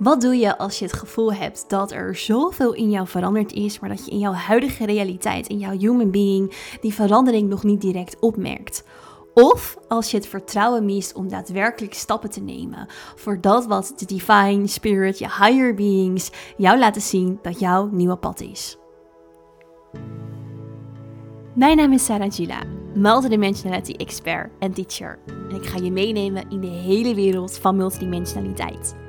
Wat doe je als je het gevoel hebt dat er zoveel in jou veranderd is, maar dat je in jouw huidige realiteit, in jouw human being, die verandering nog niet direct opmerkt? Of als je het vertrouwen mist om daadwerkelijk stappen te nemen voor dat wat de divine spirit, je higher beings, jou laten zien dat jouw nieuwe pad is. Mijn naam is Sarah Gila, multidimensionality expert en teacher. En ik ga je meenemen in de hele wereld van multidimensionaliteit.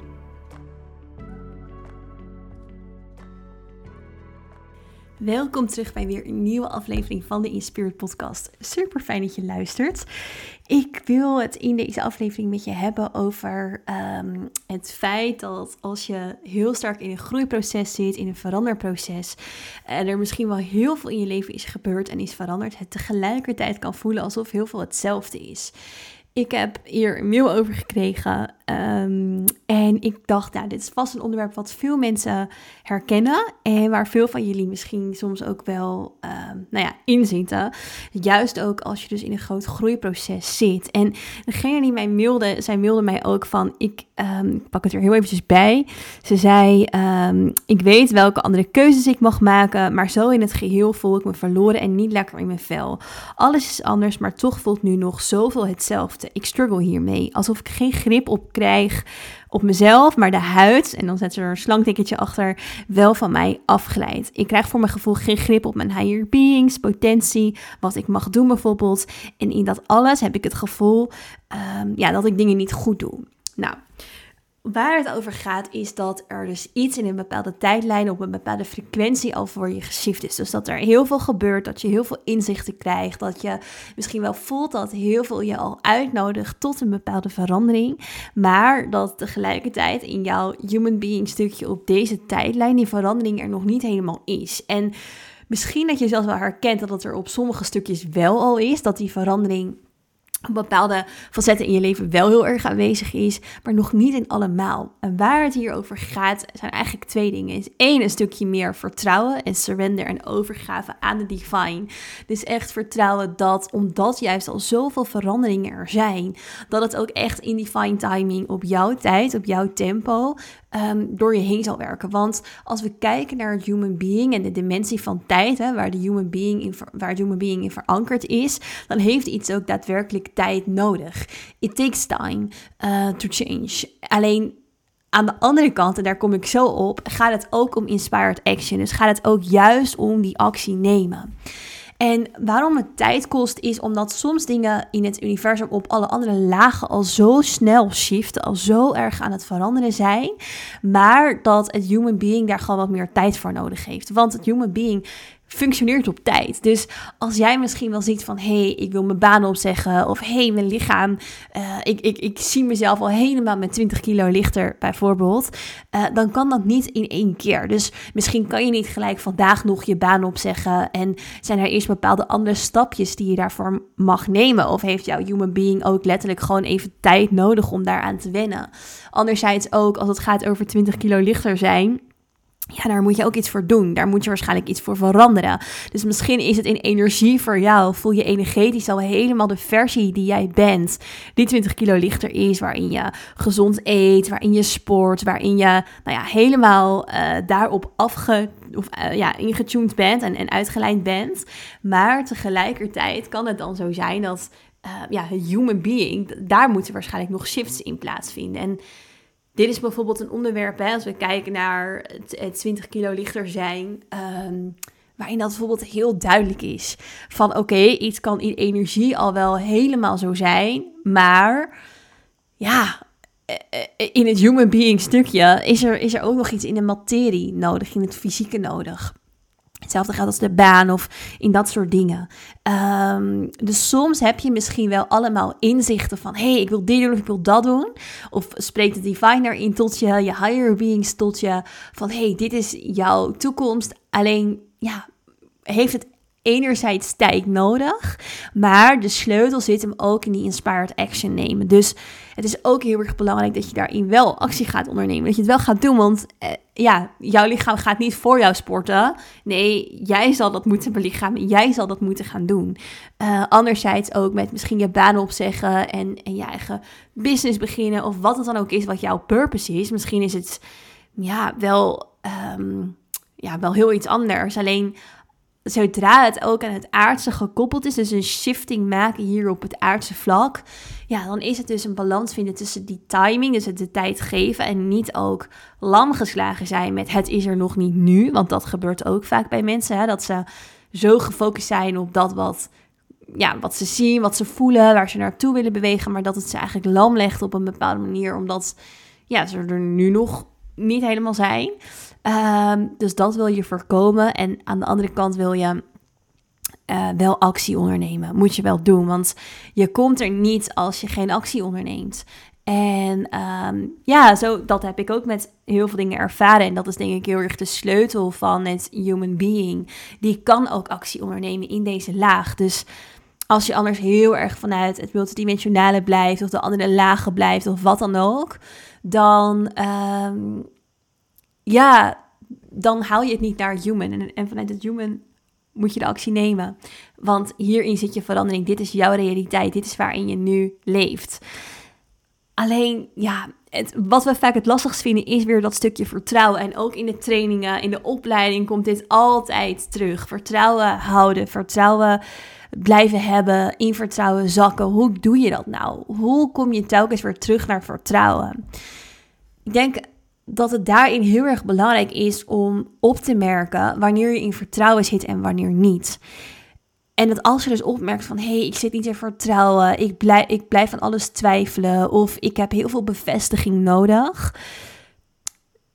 Welkom terug bij weer een nieuwe aflevering van de Inspired Podcast. Super fijn dat je luistert. Ik wil het in deze aflevering met je hebben over ehm, het feit dat als je heel sterk in een groeiproces zit, in een veranderproces, en er misschien wel heel veel in je leven is gebeurd en is veranderd, het tegelijkertijd kan voelen alsof heel veel hetzelfde is. Ik heb hier een mail over gekregen Ehm, en ik dacht, nou, dit is vast een onderwerp wat veel mensen herkennen. En waar veel van jullie misschien soms ook wel um, nou ja, in zitten. Juist ook als je dus in een groot groeiproces zit. En degene die mij mailde, zij mailde mij ook van, ik ehm, pak het er heel eventjes bij. Ze zei, ik weet welke andere keuzes ik mag maken. Maar zo in het geheel voel ik me verloren en niet lekker in mijn vel. Alles is anders, maar toch voelt nu nog zoveel hetzelfde. Ik struggle hiermee. Alsof ik geen grip op krijg op mezelf, maar de huid, en dan zet ze er een slangtikketje achter, wel van mij afglijdt. Ik krijg voor mijn gevoel geen grip op mijn higher beings, potentie, wat ik mag doen bijvoorbeeld. En in dat alles heb ik het gevoel um, ja, dat ik dingen niet goed doe. Nou, Waar het over gaat is dat er dus iets in een bepaalde tijdlijn op een bepaalde frequentie al voor je geshift is. Dus dat er heel veel gebeurt, dat je heel veel inzichten krijgt, dat je misschien wel voelt dat heel veel je al uitnodigt tot een bepaalde verandering, maar dat tegelijkertijd in jouw human being stukje op deze tijdlijn die verandering er nog niet helemaal is. En misschien dat je zelfs wel herkent dat het er op sommige stukjes wel al is, dat die verandering bepaalde facetten in je leven wel heel erg aanwezig is, maar nog niet in allemaal. En waar het hier over gaat, zijn eigenlijk twee dingen. Is één, een stukje meer vertrouwen en surrender en overgave aan de divine. Dus echt vertrouwen dat, omdat juist al zoveel veranderingen er zijn, dat het ook echt in divine timing op jouw tijd, op jouw tempo, um, door je heen zal werken. Want als we kijken naar het human being en de dimensie van tijd, hè, waar, de human being in, waar het human being in verankerd is, dan heeft iets ook daadwerkelijk tijd nodig. It takes time uh, to change. Alleen aan de andere kant, en daar kom ik zo op, gaat het ook om inspired action. Dus gaat het ook juist om die actie nemen. En waarom het tijd kost, is omdat soms dingen in het universum op alle andere lagen al zo snel shiften, al zo erg aan het veranderen zijn. Maar dat het human being daar gewoon wat meer tijd voor nodig heeft. Want het human being functioneert op tijd. Dus als jij misschien wel ziet van hé, hey, ik wil mijn baan opzeggen of hé, hey, mijn lichaam, uh, ik, ik, ik zie mezelf al helemaal met 20 kilo lichter bijvoorbeeld, uh, dan kan dat niet in één keer. Dus misschien kan je niet gelijk vandaag nog je baan opzeggen en zijn er eerst bepaalde andere stapjes die je daarvoor mag nemen of heeft jouw human being ook letterlijk gewoon even tijd nodig om daaraan te wennen. Anderzijds ook als het gaat over 20 kilo lichter zijn, ja, daar moet je ook iets voor doen. Daar moet je waarschijnlijk iets voor veranderen. Dus misschien is het in energie voor jou. Voel je energetisch al helemaal de versie die jij bent. Die 20 kilo lichter is. Waarin je gezond eet. Waarin je sport. Waarin je nou ja, helemaal uh, daarop afge, of, uh, ja, ingetuned bent en, en uitgelijnd bent. Maar tegelijkertijd kan het dan zo zijn dat uh, ja, human being. Daar moeten waarschijnlijk nog shifts in plaatsvinden. En dit is bijvoorbeeld een onderwerp, als we kijken naar het, 20 kilo lichter zijn, um, waarin dat bijvoorbeeld heel duidelijk is. Van oké, iets kan in energie al wel helemaal zo zijn, maar ja, eh, eh, in het human being stukje is er, is er ook nog iets in de materie nodig, in het fysieke nodig. Hetzelfde geldt als de baan of in dat soort dingen. Ehm, dus soms heb je misschien wel allemaal inzichten van: hé, hey, ik wil dit doen of ik wil dat doen. Of spreekt de diviner in tot je, je higher beings tot je van: hé, hey, dit is jouw toekomst. Alleen, ja, heeft het enerzijds tijd nodig, maar de sleutel zit hem ook in die inspired action nemen. Dus het is ook heel erg belangrijk dat je daarin wel actie gaat ondernemen. Dat je het wel gaat doen, want eh, ja, jouw lichaam gaat niet voor jou sporten. Nee, jij zal dat moeten belichamen. Jij zal dat moeten gaan doen. Uh, anderzijds ook met misschien je baan opzeggen en, en je eigen business beginnen. Of wat het dan ook is wat jouw purpose is. Misschien is het ja, wel, ehm, ja, wel heel iets anders. Alleen zodra het ook aan het aardse gekoppeld is, dus een shifting maken hier op het aardse vlak, ja, dan is het dus een balans vinden tussen die timing, dus het de tijd geven en niet ook lam geslagen zijn met het is er nog niet nu, want dat gebeurt ook vaak bij mensen, hè, dat ze zo gefocust zijn op dat wat, ja, wat ze zien, wat ze voelen, waar ze naartoe willen bewegen, maar dat het ze eigenlijk lam legt op een bepaalde manier, omdat ja, ze er nu nog niet helemaal zijn. Ehm, dus dat wil je voorkomen. En aan de andere kant wil je uh, wel actie ondernemen. Moet je wel doen, want je komt er niet als je geen actie onderneemt. En ehm, ja, zo, dat heb ik ook met heel veel dingen ervaren. En dat is denk ik heel erg de sleutel van het human being. Die kan ook actie ondernemen in deze laag. Dus als je anders heel erg vanuit het multidimensionale blijft, of de andere lagen blijft, of wat dan ook, dan um, ja, dan haal je het niet naar human. En, en vanuit het human moet je de actie nemen. Want hierin zit je verandering. Dit is jouw realiteit. Dit is waarin je nu leeft. Alleen, ja, wat we vaak het lastigst vinden is weer dat stukje vertrouwen. En ook in de trainingen, in de opleiding komt dit altijd terug. Vertrouwen houden, vertrouwen blijven hebben, in vertrouwen zakken. Hoe doe je dat nou? Hoe kom je telkens weer terug naar vertrouwen? Ik denk dat het daarin heel erg belangrijk is om op te merken wanneer je in vertrouwen zit en wanneer niet. En dat als je dus opmerkt van hé, hey, ik zit niet in vertrouwen, ik blijf, ik blijf van alles twijfelen of ik heb heel veel bevestiging nodig,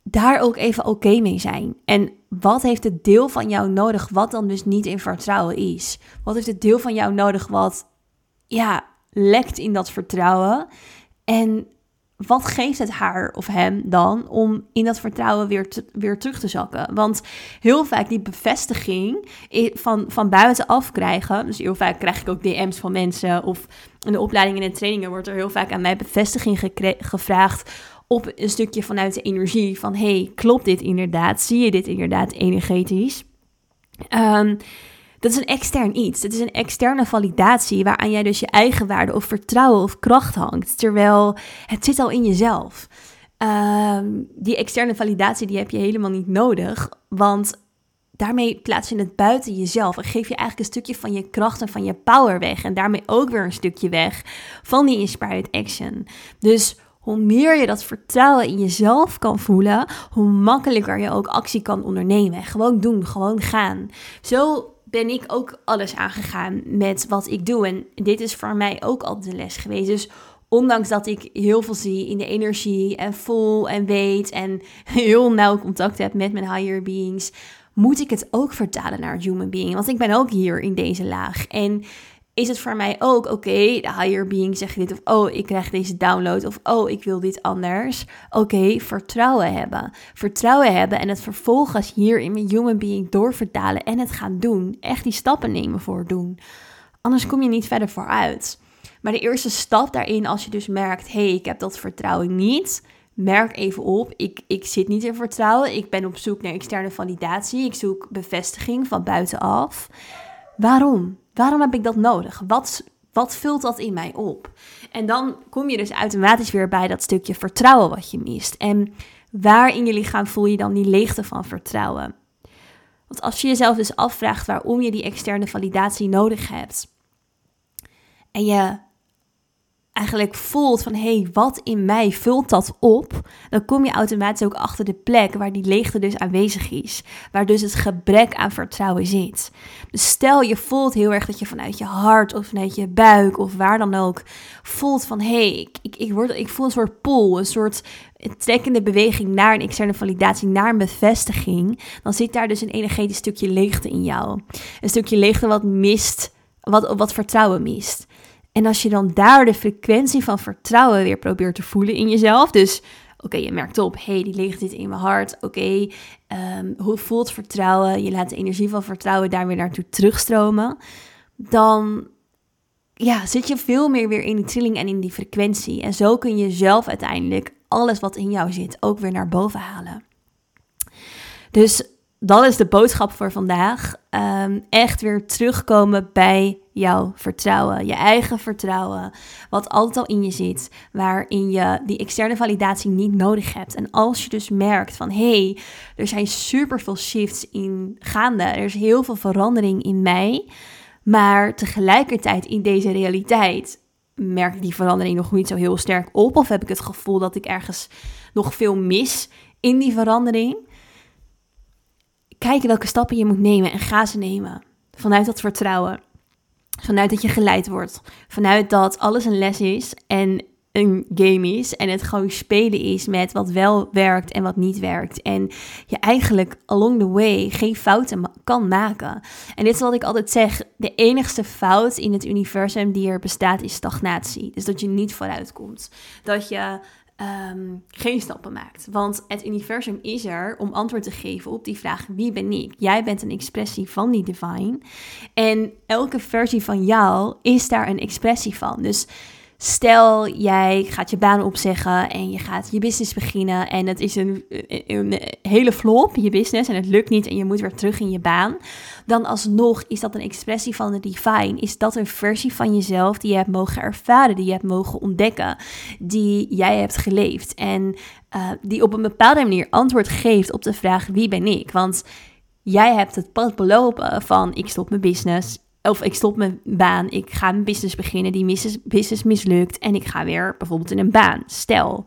daar ook even oké mee zijn. En wat heeft het deel van jou nodig wat dan dus niet in vertrouwen is? Wat heeft het deel van jou nodig wat ja, lekt in dat vertrouwen? En wat geeft het haar of hem dan om in dat vertrouwen weer, weer terug te zakken? Want heel vaak die bevestiging van, van buitenaf krijgen. Dus heel vaak krijg ik ook DM's van mensen. Of in de opleidingen en trainingen wordt er heel vaak aan mij bevestiging gevraagd. Op een stukje vanuit de energie van: hey, klopt dit inderdaad? Zie je dit inderdaad energetisch? Um, dat is een extern iets. Het is een externe validatie waaraan jij dus je eigen waarde of vertrouwen of kracht hangt. Terwijl het zit al in jezelf. Ehm, die externe validatie die heb je helemaal niet nodig. Want daarmee plaats je het buiten jezelf. En geef je eigenlijk een stukje van je kracht en van je power weg. En daarmee ook weer een stukje weg van die inspired action. Dus hoe meer je dat vertrouwen in jezelf kan voelen, hoe makkelijker je ook actie kan ondernemen. Gewoon doen, gewoon gaan. Zo ben ik ook alles aangegaan met wat ik doe. En dit is voor mij ook al de les geweest. Dus ondanks dat ik heel veel zie in de energie en voel en weet en heel nauw contact heb met mijn higher beings, moet ik het ook vertalen naar human being. Want ik ben ook hier in deze laag. En is het voor mij ook, oké, de higher being zegt dit, of oh, ik krijg deze download, of oh, ik wil dit anders. Oké, vertrouwen hebben. Vertrouwen hebben en het vervolgens hier in mijn human being doorvertalen en het gaan doen. Echt die stappen nemen voor doen. Anders kom je niet verder vooruit. Maar de eerste stap daarin, als je dus merkt, hé, hey, ik heb dat vertrouwen niet, merk even op, ik, ik zit niet in vertrouwen, ik ben op zoek naar externe validatie, ik zoek bevestiging van buitenaf. Waarom? Waarom heb ik dat nodig? Wat, wat vult dat in mij op? En dan kom je dus automatisch weer bij dat stukje vertrouwen wat je mist. En waar in je lichaam voel je dan die leegte van vertrouwen? Want als je jezelf dus afvraagt waarom je die externe validatie nodig hebt. En je eigenlijk voelt van hé, hey, wat in mij vult dat op, dan kom je automatisch ook achter de plek waar die leegte dus aanwezig is. Waar dus het gebrek aan vertrouwen zit. Dus stel je voelt heel erg dat je vanuit je hart of vanuit je buik of waar dan ook voelt van hé, hey, ik, ik, ik, word, ik voel een soort pull, een soort trekkende beweging naar een externe validatie, naar een bevestiging. Dan zit daar dus een energetisch stukje leegte in jou. Een stukje leegte wat mist, wat, wat vertrouwen mist. En als je dan daar de frequentie van vertrouwen weer probeert te voelen in jezelf. Dus oké, je merkt op, hé, hey, die ligt dit in mijn hart. Oké, ehm, hoe voelt vertrouwen? Je laat de energie van vertrouwen daar weer naartoe terugstromen. Dan ja, zit je veel meer weer in die trilling en in die frequentie. En zo kun je zelf uiteindelijk alles wat in jou zit ook weer naar boven halen. Dus dat is de boodschap voor vandaag. Ehm, echt weer terugkomen bij jouw vertrouwen, je eigen vertrouwen, wat altijd al in je zit, waarin je die externe validatie niet nodig hebt. En als je dus merkt van hé, hey, er zijn super veel shifts in gaande, er is heel veel verandering in mij, maar tegelijkertijd in deze realiteit merk ik die verandering nog niet zo heel sterk op, of heb ik het gevoel dat ik ergens nog veel mis in die verandering kijken welke stappen je moet nemen en ga ze nemen. Vanuit dat vertrouwen. Vanuit dat je geleid wordt. Vanuit dat alles een les is en een game is. En het gewoon spelen is met wat wel werkt en wat niet werkt. En je eigenlijk along the way geen fouten kan maken. En dit is wat ik altijd zeg. De enigste fout in het universum die er bestaat is stagnatie. Dus dat je niet vooruit komt. Dat je um, geen stappen maakt. Want het universum is er om antwoord te geven op die vraag: wie ben ik? Jij bent een expressie van die divine. En elke versie van jou is daar een expressie van. Dus Stel, jij gaat je baan opzeggen en je gaat je business beginnen en het is een, een, hele flop, je business, en het lukt niet en je moet weer terug in je baan. Dan alsnog is dat een expressie van de divine. Is dat een versie van jezelf die je hebt mogen ervaren, die je hebt mogen ontdekken, die jij hebt geleefd en uh, die op een bepaalde manier antwoord geeft op de vraag wie ben ik? Want jij hebt het pad belopen van ik stop mijn business, of ik stop mijn baan, ik ga een business beginnen, die business mislukt en ik ga weer bijvoorbeeld in een baan. Stel,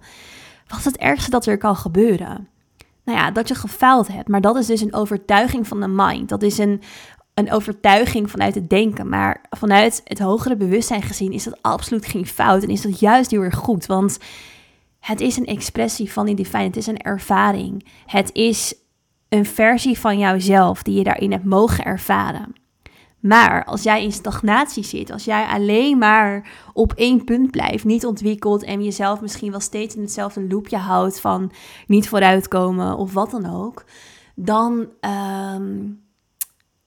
wat is het ergste dat er kan gebeuren? Nou ja, dat je gefaald hebt, maar dat is dus een overtuiging van de mind. Dat is een, een overtuiging vanuit het denken, maar vanuit het hogere bewustzijn gezien is dat absoluut geen fout en is dat juist heel erg goed, want het is een expressie van die divine, het is een ervaring. Het is een versie van jouzelf die je daarin hebt mogen ervaren. Maar als jij in stagnatie zit, als jij alleen maar op één punt blijft, niet ontwikkelt en jezelf misschien wel steeds in hetzelfde loopje houdt van niet vooruitkomen of wat dan ook, dan, ehm,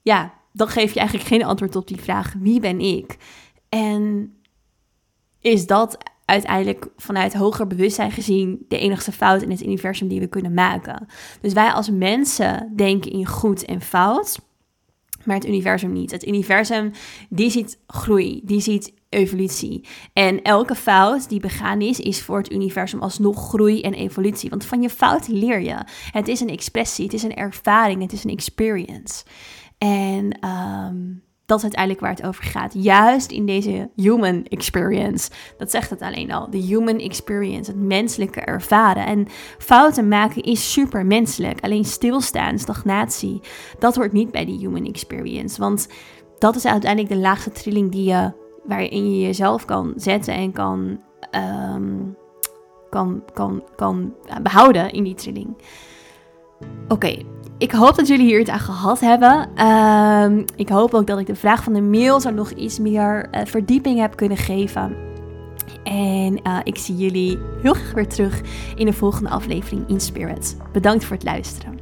ja, dan geef je eigenlijk geen antwoord op die vraag: wie ben ik? En is dat uiteindelijk vanuit hoger bewustzijn gezien de enigste fout in het universum die we kunnen maken? Dus wij als mensen denken in goed en fout maar het universum niet. Het universum, die ziet groei, die ziet evolutie. En elke fout die begaan is, is voor het universum alsnog groei en evolutie. Want van je fout leer je. Het is een expressie, het is een ervaring, het is een experience. En um, dat is uiteindelijk waar het over gaat. Juist in deze human experience. Dat zegt het alleen al. De human experience. Het menselijke ervaren. En fouten maken is super menselijk. Alleen stilstaan, stagnatie. Dat hoort niet bij die human experience. Want dat is uiteindelijk de laagste trilling die je, waarin je jezelf kan zetten en kan, um, kan, kan, kan behouden in die trilling. Oké, ik hoop dat jullie hier iets aan gehad hebben. Ehm, ik hoop ook dat ik de vraag van de mail zo nog iets meer uh, verdieping heb kunnen geven. En uh, ik zie jullie heel graag weer terug in de volgende aflevering in Spirit. Bedankt voor het luisteren.